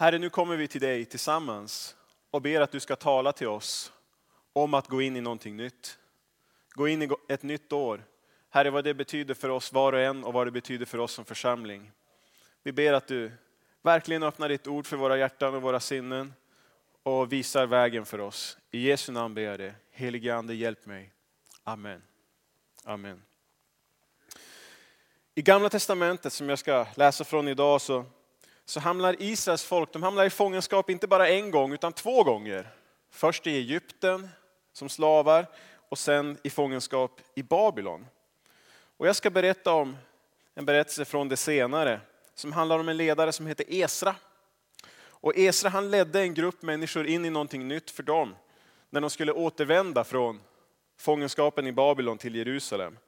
Herre, nu kommer vi till dig tillsammans och ber att du ska tala till oss om att gå in i någonting nytt. Gå in i ett nytt år. Herre, vad det betyder för oss var och en och vad det betyder för oss som församling. Vi ber att du verkligen öppnar ditt ord för våra hjärtan och våra sinnen och visar vägen för oss. I Jesu namn ber jag det. Helige Ande, hjälp mig. Amen. Amen. I Gamla Testamentet som jag ska läsa från idag så, så hamnar Israels folk de hamnar i fångenskap inte bara en gång utan två gånger. Först i Egypten som slavar och sen i fångenskap i Babylon. Och jag ska berätta om en berättelse från det senare som handlar om en ledare som heter Esra. Och Esra han ledde en grupp människor in i någonting nytt för dem när de skulle återvända från fångenskapen i Babylon till Jerusalem.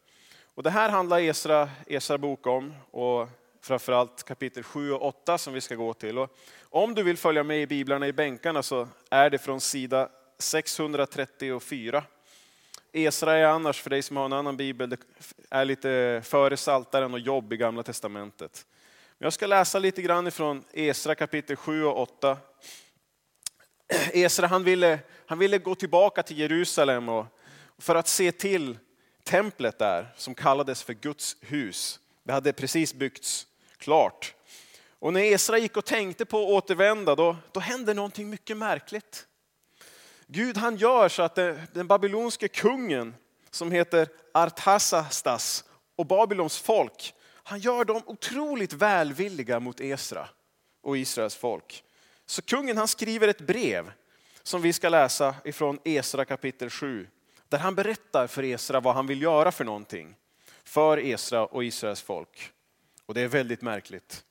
Och det här handlar Esra, Esra bok om och framförallt kapitel 7 och 8 som vi ska gå till. Och om du vill följa med i biblarna i bänkarna så är det från sida 634. Esra är annars, för dig som har en annan bibel, det är lite före Saltaren och jobb i Gamla Testamentet. Men jag ska läsa lite grann ifrån Esra kapitel 7 och 8. Esra han ville, han ville gå tillbaka till Jerusalem och, för att se till templet där som kallades för Guds hus. Det hade precis byggts klart. Och när Esra gick och tänkte på att återvända då, då hände någonting mycket märkligt. Gud han gör så att den babylonske kungen som heter Artasastas och Babylons folk, han gör dem otroligt välvilliga mot Esra och Israels folk. Så kungen han skriver ett brev som vi ska läsa ifrån Esra kapitel 7. Där han berättar för Esra vad han vill göra för någonting för Esra och Israels folk. Och det är väldigt märkligt.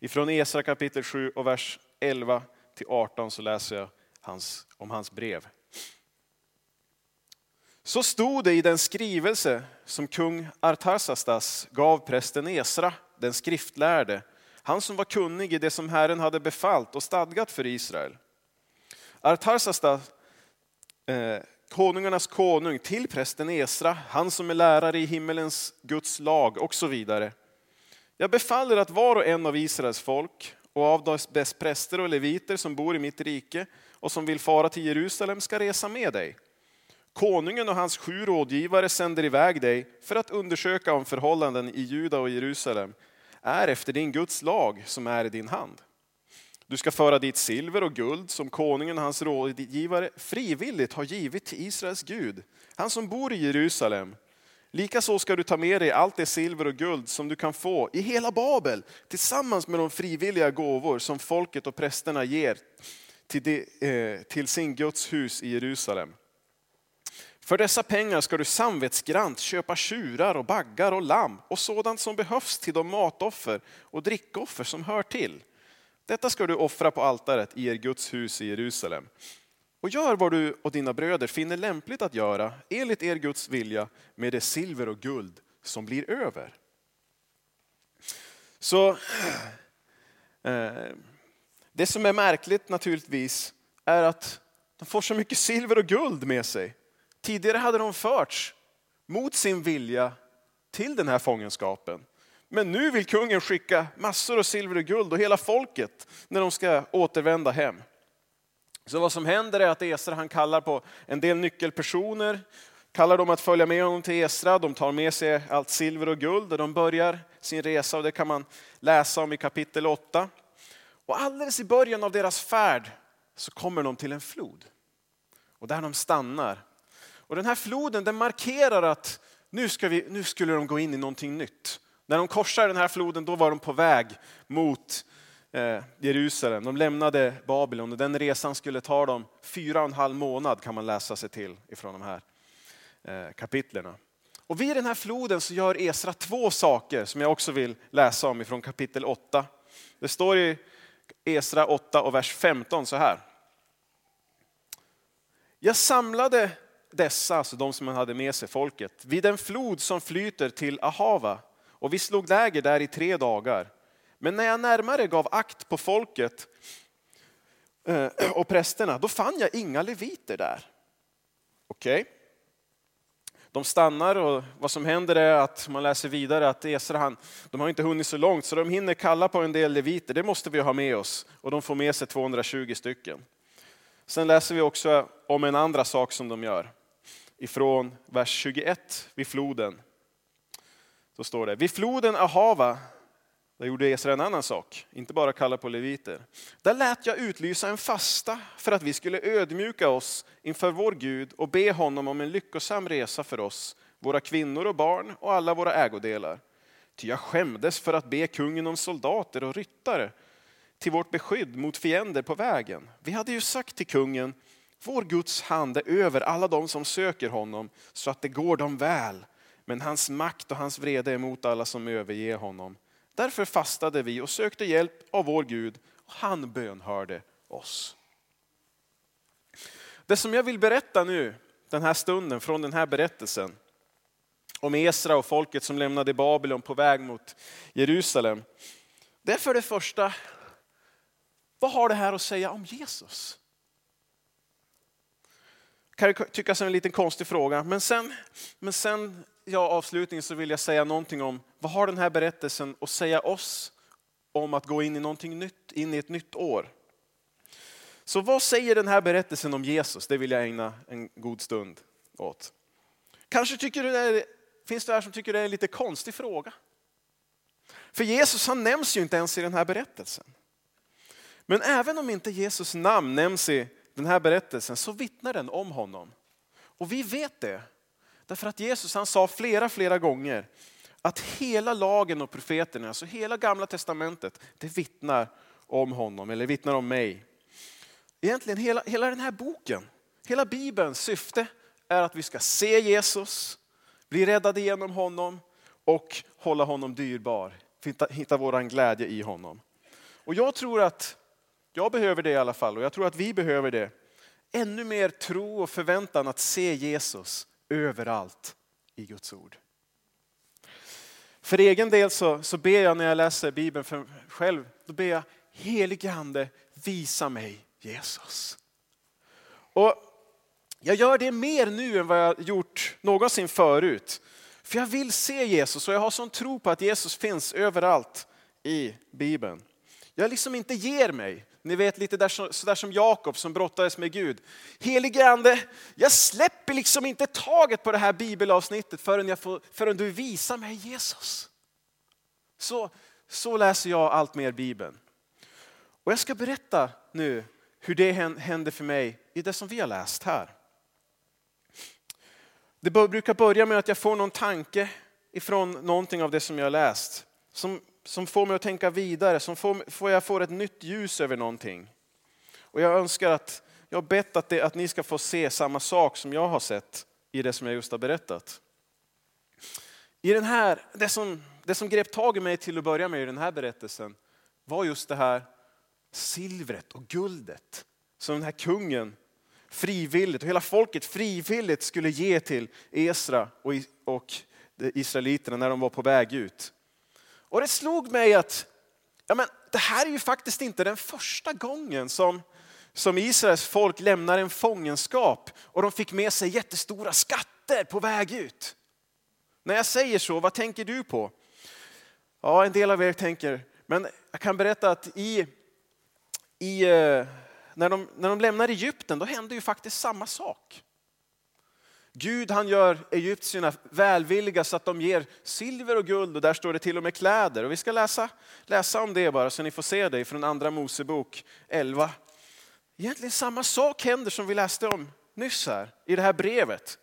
Ifrån Esra kapitel 7 och vers 11 till 18 så läser jag hans, om hans brev. Så stod det i den skrivelse som kung Artarsastas gav prästen Esra, den skriftlärde, han som var kunnig i det som Herren hade befallt och stadgat för Israel. Artarsastas, eh, konungarnas konung, till prästen Esra, han som är lärare i himmelens Guds lag och så vidare. Jag befaller att var och en av Israels folk och av dess präster och leviter som bor i mitt rike och som vill fara till Jerusalem ska resa med dig. Konungen och hans sju rådgivare sänder iväg dig för att undersöka om förhållanden i Juda och Jerusalem är efter din Guds lag som är i din hand. Du ska föra dit silver och guld som konungen och hans rådgivare frivilligt har givit till Israels Gud, han som bor i Jerusalem. Likaså ska du ta med dig allt det silver och guld som du kan få i hela Babel tillsammans med de frivilliga gåvor som folket och prästerna ger till, de, eh, till sin Guds hus i Jerusalem. För dessa pengar ska du samvetsgrant köpa tjurar och baggar och lamm och sådant som behövs till de matoffer och drickoffer som hör till. Detta ska du offra på altaret i er Guds hus i Jerusalem. Och gör vad du och dina bröder finner lämpligt att göra enligt er Guds vilja med det silver och guld som blir över. Så eh, Det som är märkligt naturligtvis är att de får så mycket silver och guld med sig. Tidigare hade de förts mot sin vilja till den här fångenskapen. Men nu vill kungen skicka massor av silver och guld och hela folket när de ska återvända hem. Så vad som händer är att Esra han kallar på en del nyckelpersoner, kallar dem att följa med honom till Esra. De tar med sig allt silver och guld och de börjar sin resa och det kan man läsa om i kapitel 8. Och alldeles i början av deras färd så kommer de till en flod. Och där de stannar. Och den här floden den markerar att nu, ska vi, nu skulle de gå in i någonting nytt. När de korsar den här floden då var de på väg mot eh, Jerusalem. De lämnade Babylon och den resan skulle ta dem fyra och en halv månad kan man läsa sig till ifrån de här eh, kapitlerna. Och vid den här floden så gör Esra två saker som jag också vill läsa om ifrån kapitel 8. Det står i Esra 8 och vers 15 så här. Jag samlade dessa, alltså de som man hade med sig, folket, vid en flod som flyter till Ahava och vi slog läger där i tre dagar. Men när jag närmare gav akt på folket eh, och prästerna, då fann jag inga leviter där. Okej? Okay. De stannar och vad som händer är att man läser vidare att Esra, han, de har inte hunnit så långt så de hinner kalla på en del leviter, det måste vi ha med oss. Och de får med sig 220 stycken. Sen läser vi också om en andra sak som de gör. Ifrån vers 21 vid floden. Så står det, vid floden Ahava där gjorde Esra en annan sak, inte bara kalla på leviter. Där lät jag utlysa en fasta för att vi skulle ödmjuka oss inför vår Gud och be honom om en lyckosam resa för oss, våra kvinnor och barn och alla våra ägodelar. Ty jag skämdes för att be kungen om soldater och ryttare till vårt beskydd mot fiender på vägen. Vi hade ju sagt till kungen, vår Guds hand är över alla de som söker honom så att det går dem väl. Men hans makt och hans vrede är mot alla som överger honom. Därför fastade vi och sökte hjälp av vår Gud och han bönhörde oss. Det som jag vill berätta nu, den här stunden, från den här berättelsen om Esra och folket som lämnade Babylon på väg mot Jerusalem. Det är för det första, vad har det här att säga om Jesus? Kan tyckas en liten konstig fråga, men sen, men sen ja, avslutningen så vill jag säga någonting om vad har den här berättelsen att säga oss om att gå in i någonting nytt, in i ett nytt år. Så vad säger den här berättelsen om Jesus? Det vill jag ägna en god stund åt. Kanske tycker du det är, finns det här som tycker det är en lite konstig fråga. För Jesus han nämns ju inte ens i den här berättelsen. Men även om inte Jesus namn nämns i den här berättelsen så vittnar den om honom. Och vi vet det Därför att Jesus han sa flera, flera gånger att hela lagen och profeterna, alltså hela gamla testamentet, det vittnar om honom, eller vittnar om mig. Egentligen hela, hela den här boken, hela bibelns syfte är att vi ska se Jesus, bli räddade genom honom och hålla honom dyrbar. Hitta, hitta vår glädje i honom. Och jag tror att jag behöver det i alla fall och jag tror att vi behöver det. Ännu mer tro och förväntan att se Jesus överallt i Guds ord. För egen del så, så ber jag när jag läser Bibeln för själv, då ber jag helige Ande visa mig Jesus. Och jag gör det mer nu än vad jag gjort någonsin förut. För jag vill se Jesus och jag har sån tro på att Jesus finns överallt i Bibeln. Jag liksom inte ger mig. Ni vet lite där, sådär som Jakob som brottades med Gud. Helige Ande, jag släpper liksom inte taget på det här bibelavsnittet förrän, jag får, förrän du visar mig Jesus. Så, så läser jag allt mer Bibeln. Och jag ska berätta nu hur det hände för mig i det som vi har läst här. Det brukar börja med att jag får någon tanke ifrån någonting av det som jag har läst. Som som får mig att tänka vidare, som får, får jag får ett nytt ljus över någonting. Och jag önskar att, jag har bett att, det, att ni ska få se samma sak som jag har sett i det som jag just har berättat. I den här, det, som, det som grep tag i mig till att börja med i den här berättelsen var just det här silvret och guldet som den här kungen frivilligt och hela folket frivilligt skulle ge till Esra och, och israeliterna när de var på väg ut. Och det slog mig att ja men, det här är ju faktiskt inte den första gången som, som Israels folk lämnar en fångenskap och de fick med sig jättestora skatter på väg ut. När jag säger så, vad tänker du på? Ja, en del av er tänker, men jag kan berätta att i, i, eh, när, de, när de lämnar Egypten, då hände ju faktiskt samma sak. Gud han gör egyptierna välvilliga så att de ger silver och guld och där står det till och med kläder. Och vi ska läsa, läsa om det bara så ni får se det från andra Mosebok 11. Egentligen samma sak händer som vi läste om nyss här i det här brevet.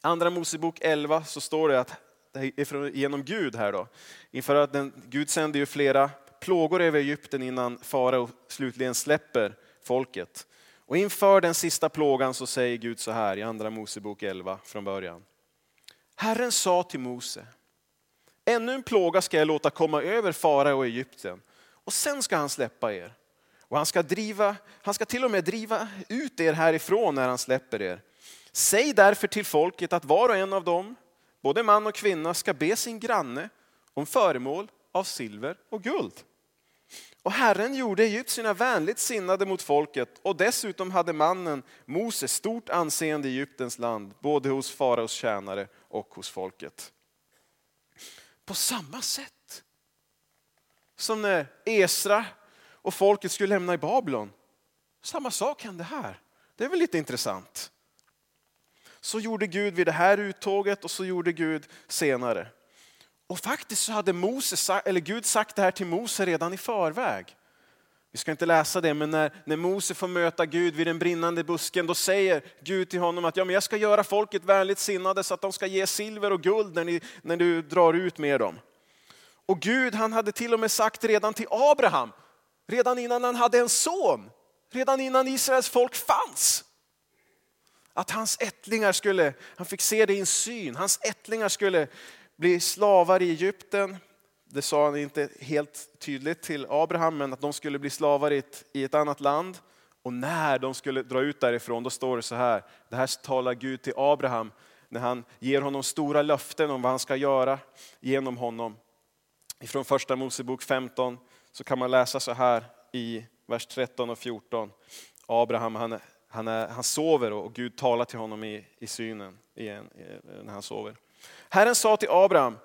Andra Mosebok 11 så står det att det är genom Gud här då. Inför att den, Gud sänder ju flera plågor över Egypten innan farao slutligen släpper folket. Och inför den sista plågan så säger Gud så här i andra Mosebok 11 från början. Herren sa till Mose, ännu en plåga ska jag låta komma över farao och Egypten och sen ska han släppa er. Och han ska, driva, han ska till och med driva ut er härifrån när han släpper er. Säg därför till folket att var och en av dem, både man och kvinna, ska be sin granne om föremål av silver och guld. Och Herren gjorde egyptierna vänligt sinnade mot folket och dessutom hade mannen Mose stort anseende i Egyptens land, både hos faraos tjänare och hos folket. På samma sätt som när Esra och folket skulle lämna i Babylon. Samma sak hände här. Det är väl lite intressant. Så gjorde Gud vid det här uttåget och så gjorde Gud senare. Och faktiskt så hade Moses, eller Gud sagt det här till Mose redan i förväg. Vi ska inte läsa det, men när, när Mose får möta Gud vid den brinnande busken, då säger Gud till honom att ja, men jag ska göra folket vänligt sinnade så att de ska ge silver och guld när, ni, när du drar ut med dem. Och Gud han hade till och med sagt redan till Abraham, redan innan han hade en son, redan innan Israels folk fanns. Att hans ättlingar skulle, han fick se det i en syn, hans ättlingar skulle bli slavar i Egypten. Det sa han inte helt tydligt till Abraham, men att de skulle bli slavar i ett, i ett annat land. Och när de skulle dra ut därifrån, då står det så här, det här talar Gud till Abraham när han ger honom stora löften om vad han ska göra genom honom. Från första Mosebok 15 så kan man läsa så här i vers 13 och 14. Abraham han, han, är, han sover och Gud talar till honom i, i synen igen, när han sover. Herren sa till Abraham,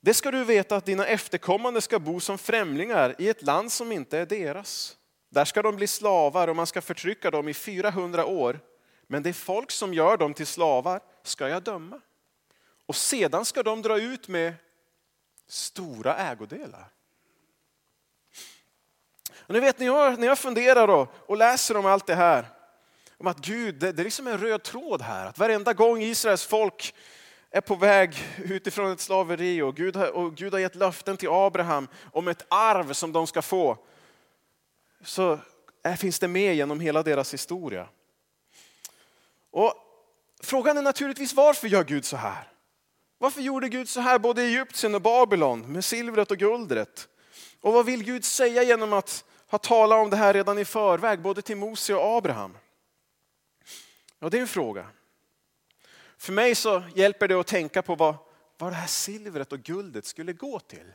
det ska du veta att dina efterkommande ska bo som främlingar i ett land som inte är deras. Där ska de bli slavar och man ska förtrycka dem i 400 år. Men det folk som gör dem till slavar ska jag döma. Och sedan ska de dra ut med stora ägodelar. Och ni vet, när jag, när jag funderar och läser om allt det här, om att Gud, det, det är liksom en röd tråd här. Att varenda gång Israels folk är på väg utifrån ett slaveri och Gud, har, och Gud har gett löften till Abraham om ett arv som de ska få. Så är, finns det med genom hela deras historia. Och Frågan är naturligtvis varför gör Gud så här? Varför gjorde Gud så här både i Egypten och Babylon med silvret och guldet? Och vad vill Gud säga genom att ha talat om det här redan i förväg både till Mose och Abraham? Ja, det är en fråga. För mig så hjälper det att tänka på vad, vad det här silvret och guldet skulle gå till.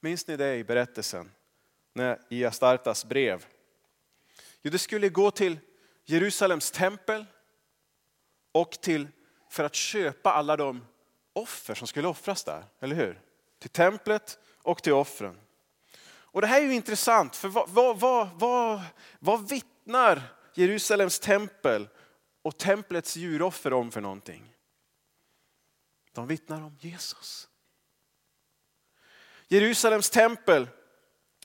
Minns ni det i berättelsen när, i Astartas brev? Jo, det skulle gå till Jerusalems tempel och till för att köpa alla de offer som skulle offras där, eller hur? Till templet och till offren. Och det här är ju intressant, för vad, vad, vad, vad, vad vittnar Jerusalems tempel och templets djuroffer om för någonting? De vittnar om Jesus. Jerusalems tempel,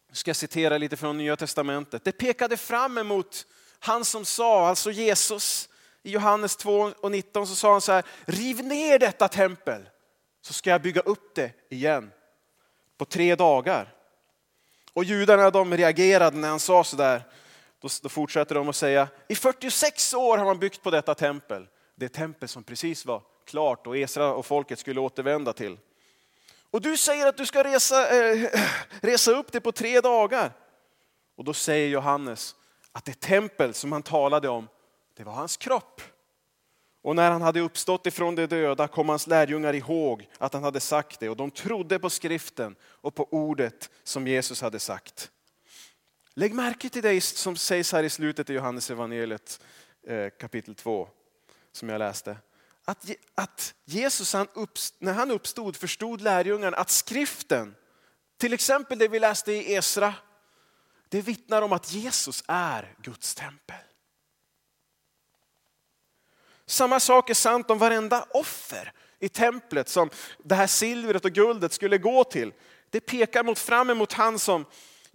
nu ska jag citera lite från Nya Testamentet, det pekade fram emot han som sa, alltså Jesus, i Johannes 2 och 19 så sa han så här, riv ner detta tempel så ska jag bygga upp det igen på tre dagar. Och judarna de reagerade när han sa så där. Då, då fortsätter de att säga, i 46 år har man byggt på detta tempel. Det tempel som precis var klart och Esra och folket skulle återvända till. Och du säger att du ska resa, eh, resa upp det på tre dagar. Och då säger Johannes att det tempel som han talade om, det var hans kropp. Och när han hade uppstått ifrån de döda kom hans lärjungar ihåg att han hade sagt det och de trodde på skriften och på ordet som Jesus hade sagt. Lägg märke till det som sägs här i slutet i Johannes evangeliet eh, kapitel 2 som jag läste. Att, att Jesus han när han uppstod förstod lärjungarna att skriften, till exempel det vi läste i Esra, det vittnar om att Jesus är Guds tempel. Samma sak är sant om varenda offer i templet som det här silvret och guldet skulle gå till. Det pekar mot, fram emot han som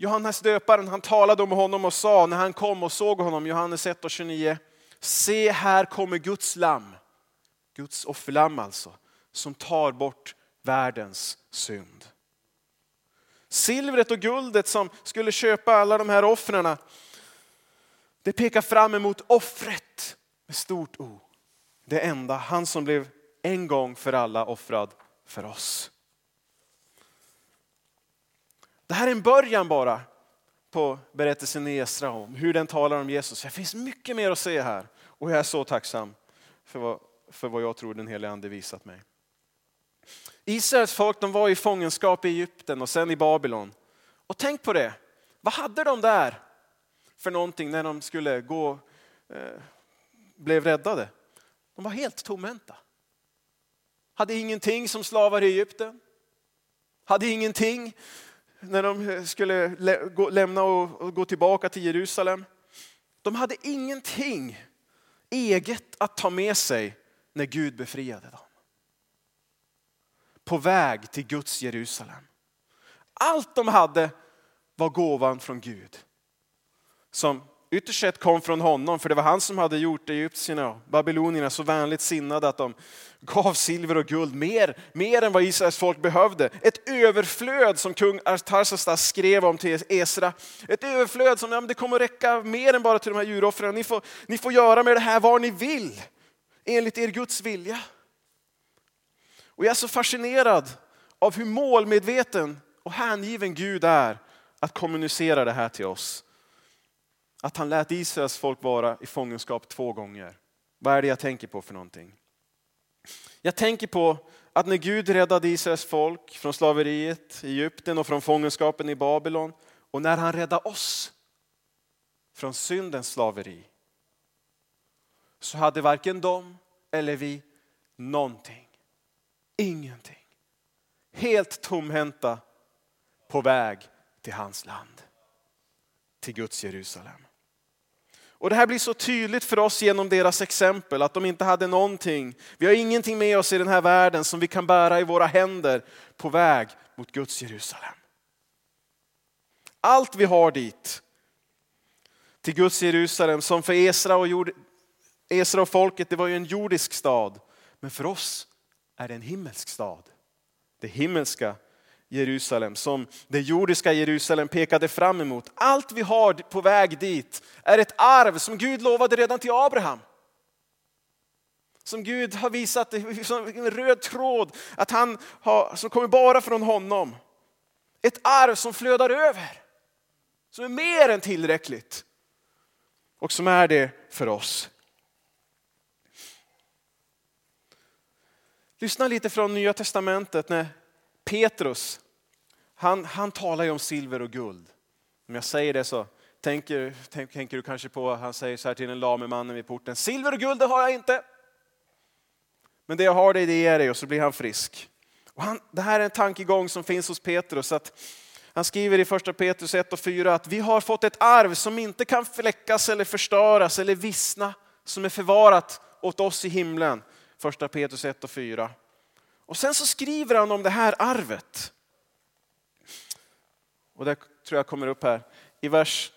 Johannes döparen han talade om honom och sa när han kom och såg honom, Johannes 1 och 29. Se här kommer Guds lamm, Guds offerlamm alltså, som tar bort världens synd. Silvret och guldet som skulle köpa alla de här offren, det pekar fram emot offret med stort O det enda, han som blev en gång för alla offrad för oss. Det här är en början bara på berättelsen i Esra om hur den talar om Jesus. Det finns mycket mer att se här och jag är så tacksam för vad, för vad jag tror den helige ande visat mig. Israels folk de var i fångenskap i Egypten och sen i Babylon. Och tänk på det, vad hade de där för någonting när de skulle gå, eh, blev räddade? De var helt tomhänta. Hade ingenting som slavar i Egypten. Hade ingenting när de skulle lämna och gå tillbaka till Jerusalem. De hade ingenting eget att ta med sig när Gud befriade dem. På väg till Guds Jerusalem. Allt de hade var gåvan från Gud. Som ytterst sett kom från honom, för det var han som hade gjort egyptierna och babylonierna så vänligt sinnade att de gav silver och guld mer, mer än vad Israels folk behövde. Ett överflöd som kung Artaxerxes skrev om till Esra. Ett överflöd som ja, det kommer att räcka mer än bara till de här djuroffren. Ni får, ni får göra med det här vad ni vill, enligt er Guds vilja. Och jag är så fascinerad av hur målmedveten och hängiven Gud är att kommunicera det här till oss. Att han lät Israels folk vara i fångenskap två gånger. Vad är det jag tänker på för någonting? Jag tänker på att när Gud räddade Israels folk från slaveriet i Egypten och från fångenskapen i Babylon och när han räddade oss från syndens slaveri så hade varken de eller vi någonting. Ingenting. Helt tomhänta på väg till hans land. Till Guds Jerusalem. Och det här blir så tydligt för oss genom deras exempel, att de inte hade någonting. Vi har ingenting med oss i den här världen som vi kan bära i våra händer på väg mot Guds Jerusalem. Allt vi har dit, till Guds Jerusalem, som för Esra och, jord, Esra och folket, det var ju en jordisk stad. Men för oss är det en himmelsk stad. Det himmelska Jerusalem som det jordiska Jerusalem pekade fram emot. Allt vi har på väg dit är ett arv som Gud lovade redan till Abraham. Som Gud har visat som en röd tråd att han har, som kommer bara från honom. Ett arv som flödar över. Som är mer än tillräckligt. Och som är det för oss. Lyssna lite från Nya Testamentet när Petrus, han, han talar ju om silver och guld. Om jag säger det så tänker, tänk, tänker du kanske på, han säger så här till den lame mannen vid porten, silver och guld det har jag inte. Men det jag har det, det ger jag dig och så blir han frisk. Och han, det här är en tankegång som finns hos Petrus. Att han skriver i första Petrus 1 och 4 att vi har fått ett arv som inte kan fläckas eller förstöras eller vissna, som är förvarat åt oss i himlen. Första Petrus 1 och 4. Och sen så skriver han om det här arvet. Och det tror jag kommer upp här i vers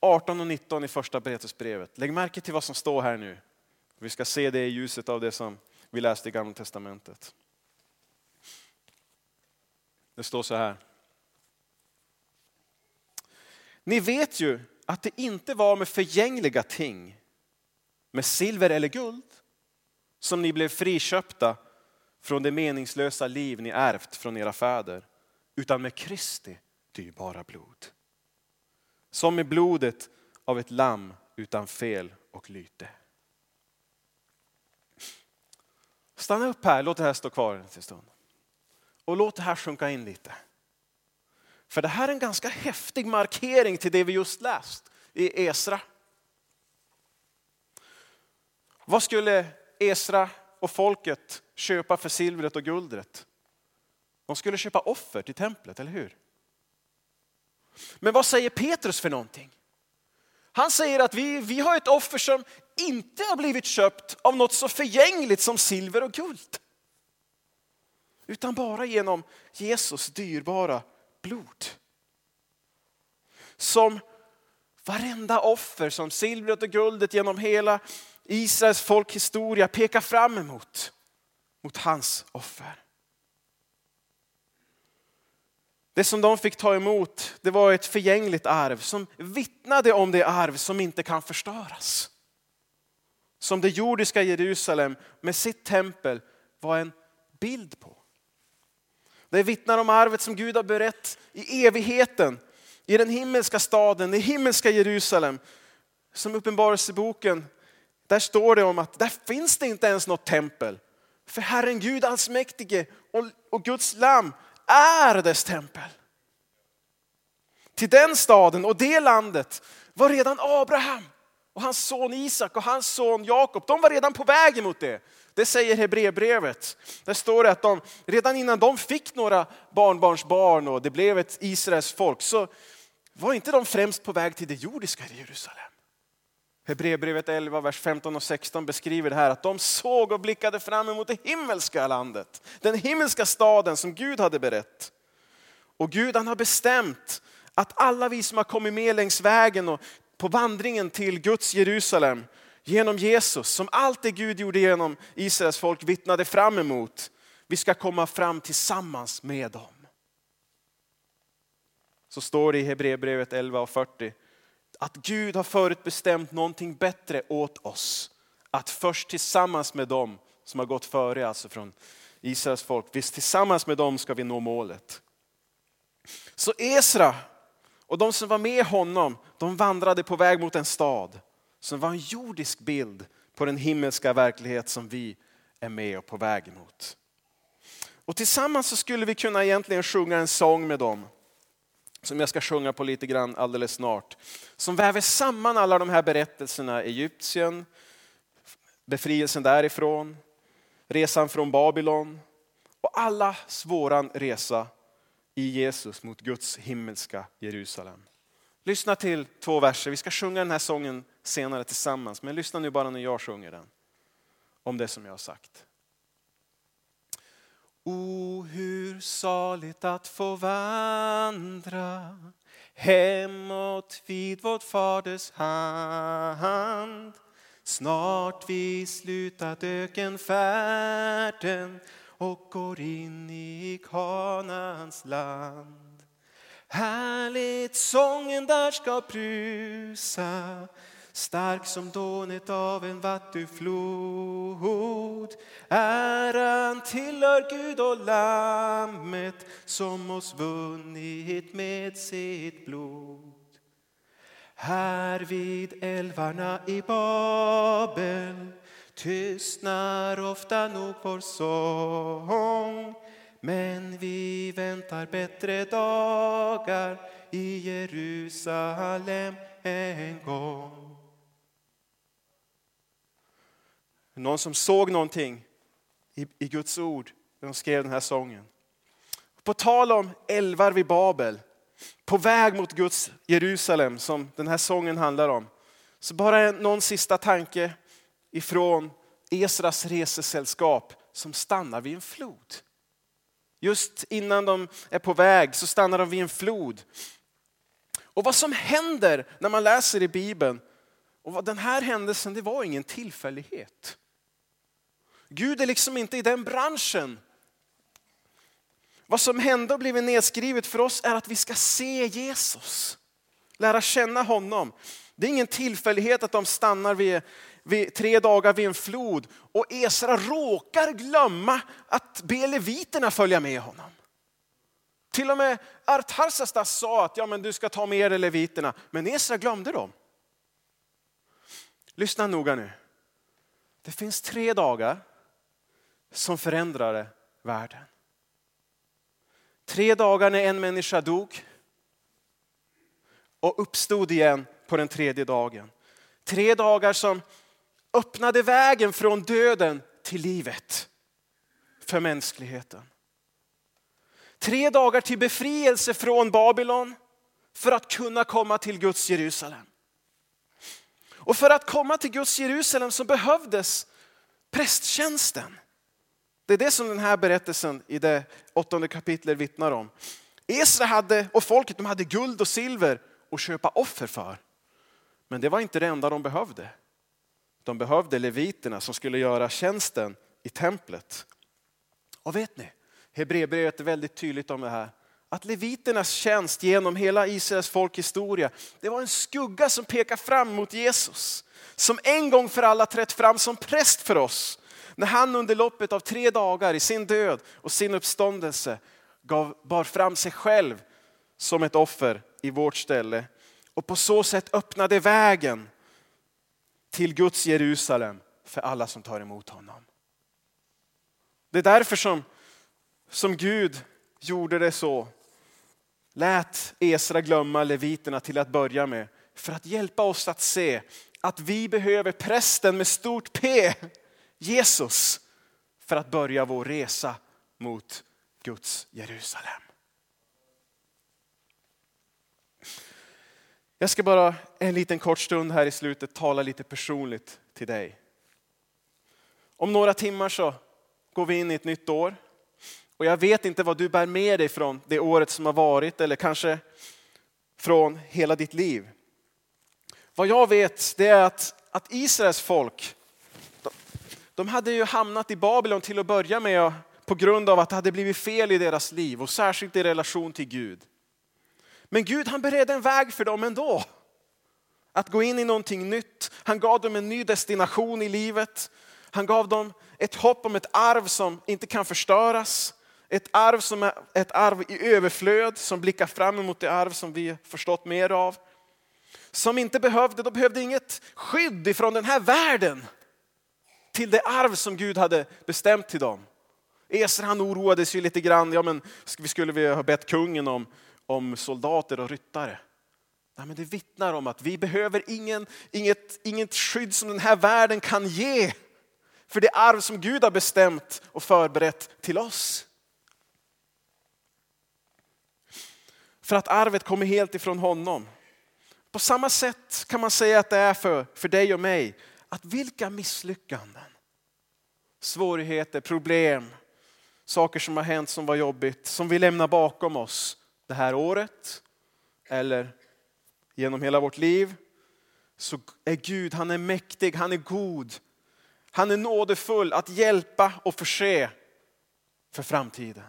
18 och 19 i första Petrusbrevet. Lägg märke till vad som står här nu. Vi ska se det i ljuset av det som vi läste i Gamla Testamentet. Det står så här. Ni vet ju att det inte var med förgängliga ting, med silver eller guld, som ni blev friköpta från det meningslösa liv ni ärvt från era fäder, utan med Kristi dyrbara blod. Som med blodet av ett lamm utan fel och lyte. Stanna upp här, låt det här stå kvar en stund. Och låt det här sjunka in lite. För det här är en ganska häftig markering till det vi just läst i Esra. Vad skulle Esra och folket köpa för silvret och guldet. De skulle köpa offer till templet, eller hur? Men vad säger Petrus för någonting? Han säger att vi, vi har ett offer som inte har blivit köpt av något så förgängligt som silver och guld. Utan bara genom Jesus dyrbara blod. Som varenda offer som silvret och guldet genom hela Israels folkhistoria pekar fram emot mot hans offer. Det som de fick ta emot det var ett förgängligt arv som vittnade om det arv som inte kan förstöras. Som det jordiska Jerusalem med sitt tempel var en bild på. Det vittnar om arvet som Gud har berett i evigheten, i den himmelska staden, i himmelska Jerusalem. Som Uppenbarelseboken, där står det om att där finns det inte ens något tempel. För Herren Gud allsmäktige och, och Guds lamm är dess tempel. Till den staden och det landet var redan Abraham och hans son Isak och hans son Jakob. De var redan på väg emot det. Det säger Hebreerbrevet. Där står det att de, redan innan de fick några barnbarnsbarn och det blev ett Israels folk så var inte de främst på väg till det jordiska Jerusalem. Hebreerbrevet 11, vers 15 och 16 beskriver det här att de såg och blickade fram emot det himmelska landet. Den himmelska staden som Gud hade berett. Och Gud han har bestämt att alla vi som har kommit med längs vägen och på vandringen till Guds Jerusalem genom Jesus, som allt det Gud gjorde genom Israels folk vittnade fram emot, vi ska komma fram tillsammans med dem. Så står det i Hebreerbrevet 11 och 40 att Gud har förutbestämt någonting bättre åt oss. Att först tillsammans med dem som har gått före, alltså från Israels folk, visst tillsammans med dem ska vi nå målet. Så Esra och de som var med honom, de vandrade på väg mot en stad som var en jordisk bild på den himmelska verklighet som vi är med och på väg mot. Och tillsammans så skulle vi kunna egentligen sjunga en sång med dem som jag ska sjunga på lite grann alldeles snart. Som väver samman alla de här berättelserna, Egyptien, befrielsen därifrån, resan från Babylon och alla våran resa i Jesus mot Guds himmelska Jerusalem. Lyssna till två verser, vi ska sjunga den här sången senare tillsammans, men lyssna nu bara när jag sjunger den. Om det som jag har sagt. O, hur saligt att få vandra hemåt vid vårt faders hand. Snart vi slutat ökenfärden och går in i Kanans land. Härligt sången där ska brusa stark som dånet av en vattenflod. Äran tillhör Gud och Lammet som oss vunnit med sitt blod. Här vid älvarna i Babel tystnar ofta nog vår sång men vi väntar bättre dagar i Jerusalem en gång. Någon som såg någonting i, i Guds ord när de skrev den här sången. På tal om älvar vid Babel, på väg mot Guds Jerusalem som den här sången handlar om. Så bara någon sista tanke ifrån Esras resesällskap som stannar vid en flod. Just innan de är på väg så stannar de vid en flod. Och vad som händer när man läser i Bibeln, och den här händelsen det var ingen tillfällighet. Gud är liksom inte i den branschen. Vad som hände och blivit nedskrivet för oss är att vi ska se Jesus. Lära känna honom. Det är ingen tillfällighet att de stannar vid, vid, tre dagar vid en flod och Esra råkar glömma att be leviterna följa med honom. Till och med Artarsastas sa att ja, men du ska ta med dig leviterna, men Esra glömde dem. Lyssna noga nu. Det finns tre dagar som förändrade världen. Tre dagar när en människa dog och uppstod igen på den tredje dagen. Tre dagar som öppnade vägen från döden till livet för mänskligheten. Tre dagar till befrielse från Babylon för att kunna komma till Guds Jerusalem. Och för att komma till Guds Jerusalem så behövdes prästtjänsten. Det är det som den här berättelsen i det åttonde kapitlet vittnar om. Esra hade, och folket de hade guld och silver att köpa offer för. Men det var inte det enda de behövde. De behövde leviterna som skulle göra tjänsten i templet. Och vet ni, Hebreerbrevet är väldigt tydligt om det här. Att leviternas tjänst genom hela Israels folkhistoria, det var en skugga som pekar fram mot Jesus. Som en gång för alla trätt fram som präst för oss när han under loppet av tre dagar i sin död och sin uppståndelse gav, bar fram sig själv som ett offer i vårt ställe. Och på så sätt öppnade vägen till Guds Jerusalem för alla som tar emot honom. Det är därför som, som Gud gjorde det så. Lät Esra glömma leviterna till att börja med för att hjälpa oss att se att vi behöver prästen med stort P, Jesus, för att börja vår resa mot Guds Jerusalem. Jag ska bara en liten kort stund här i slutet tala lite personligt till dig. Om några timmar så går vi in i ett nytt år. Och jag vet inte vad du bär med dig från det året som har varit eller kanske från hela ditt liv. Vad jag vet det är att, att Israels folk, de hade ju hamnat i Babylon till att börja med på grund av att det hade blivit fel i deras liv och särskilt i relation till Gud. Men Gud han beredde en väg för dem ändå. Att gå in i någonting nytt. Han gav dem en ny destination i livet. Han gav dem ett hopp om ett arv som inte kan förstöras. Ett arv som är ett arv i överflöd som blickar fram emot det arv som vi förstått mer av. Som inte behövde, de behövde inget skydd ifrån den här världen till det arv som Gud hade bestämt till dem. Esra han oroade sig lite grann, ja men vi skulle vi ha bett kungen om, om soldater och ryttare. Nej, men det vittnar om att vi behöver ingen, inget, inget skydd som den här världen kan ge för det arv som Gud har bestämt och förberett till oss. För att arvet kommer helt ifrån honom. På samma sätt kan man säga att det är för, för dig och mig. Att vilka misslyckanden, svårigheter, problem, saker som har hänt som var jobbigt, som vi lämnar bakom oss det här året eller genom hela vårt liv. Så är Gud, han är mäktig, han är god. Han är nådefull att hjälpa och förse för framtiden.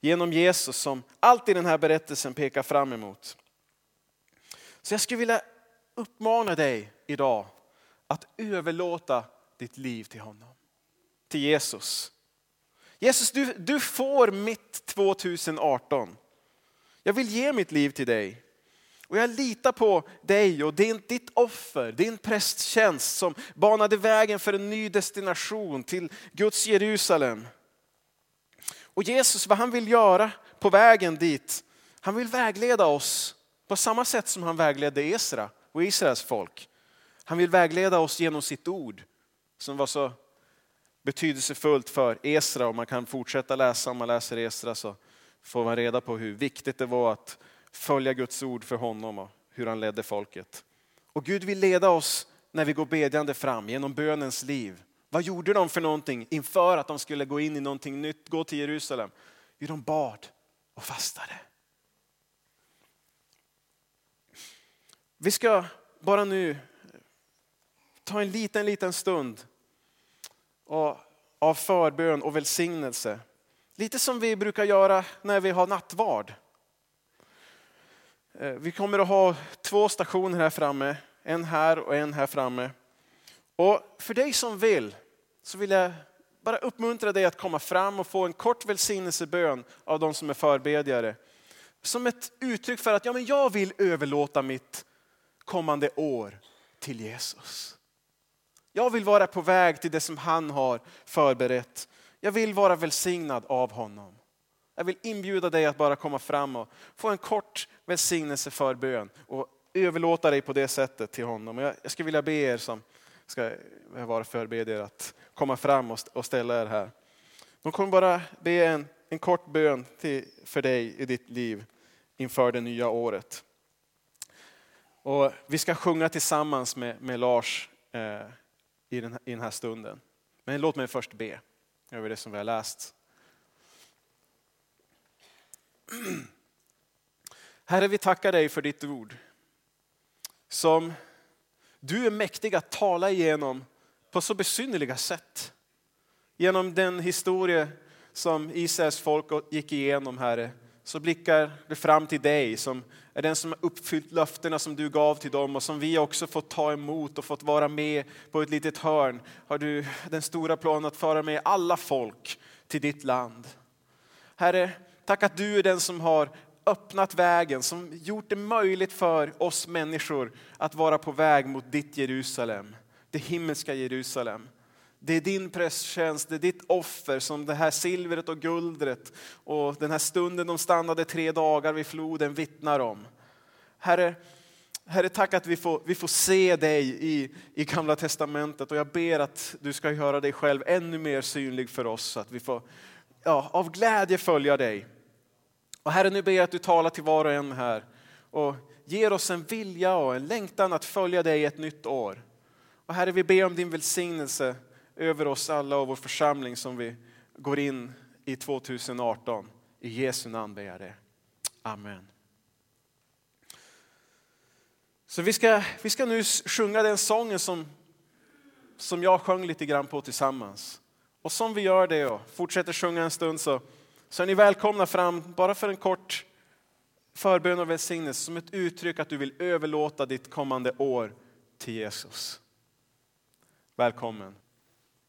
Genom Jesus som allt i den här berättelsen pekar fram emot. Så jag skulle vilja uppmana dig idag att överlåta ditt liv till honom. Till Jesus. Jesus, du, du får mitt 2018. Jag vill ge mitt liv till dig. Och jag litar på dig och din, ditt offer, din prästtjänst som banade vägen för en ny destination till Guds Jerusalem. Och Jesus, vad han vill göra på vägen dit, han vill vägleda oss på samma sätt som han vägledde Esra och Israels folk. Han vill vägleda oss genom sitt ord som var så betydelsefullt för Esra. Och man kan fortsätta läsa om man läser Esra så får man reda på hur viktigt det var att följa Guds ord för honom och hur han ledde folket. Och Gud vill leda oss när vi går bedjande fram genom bönens liv. Vad gjorde de för någonting inför att de skulle gå in i någonting nytt, gå till Jerusalem? Jo, de bad och fastade. Vi ska bara nu ta en liten, liten stund av förbön och välsignelse. Lite som vi brukar göra när vi har nattvard. Eh, vi kommer att ha två stationer här framme, en här och en här framme. Och för dig som vill så vill jag bara uppmuntra dig att komma fram och få en kort välsignelsebön av de som är förbedjare. Som ett uttryck för att ja, men jag vill överlåta mitt kommande år till Jesus. Jag vill vara på väg till det som han har förberett. Jag vill vara välsignad av honom. Jag vill inbjuda dig att bara komma fram och få en kort välsignelse för bön och överlåta dig på det sättet till honom. Jag, skulle vilja be er som ska vara förberedda att komma fram och ställa er här. De kommer bara be en, en kort bön till, för dig i ditt liv inför det nya året. Och vi ska sjunga tillsammans med, med Lars eh, i, den, i den här stunden. Men låt mig först be över det som vi har läst. Herre, vi tackar dig för ditt ord. Som du är mäktig att tala igenom på så besynnerliga sätt. Genom den historia som Israels folk gick igenom, Herre, så blickar det fram till dig som är den som har uppfyllt löftena som du gav till dem och som vi också fått ta emot och fått vara med på ett litet hörn. Har du den stora planen att föra med alla folk till ditt land. Herre, tack att du är den som har öppnat vägen, som gjort det möjligt för oss människor att vara på väg mot ditt Jerusalem, det himmelska Jerusalem. Det är din prästtjänst, det är ditt offer som det här silvret och guldret och den här stunden de stannade tre dagar vid floden vittnar om. Herre, Herre, tack att vi får, vi får se dig i, i Gamla Testamentet och jag ber att du ska göra dig själv ännu mer synlig för oss så att vi får ja, av glädje följa dig. Och Herre, nu ber jag att du talar till var och en här och ger oss en vilja och en längtan att följa dig ett nytt år. Och Herre, vi ber om din välsignelse över oss alla och vår församling som vi går in i 2018. I Jesu namn ber jag det. Amen. Så vi ska, vi ska nu sjunga den sången som, som jag sjöng lite grann på tillsammans. Och som vi gör det och fortsätter sjunga en stund så, så är ni välkomna fram bara för en kort förbön och välsignelse som ett uttryck att du vill överlåta ditt kommande år till Jesus. Välkommen.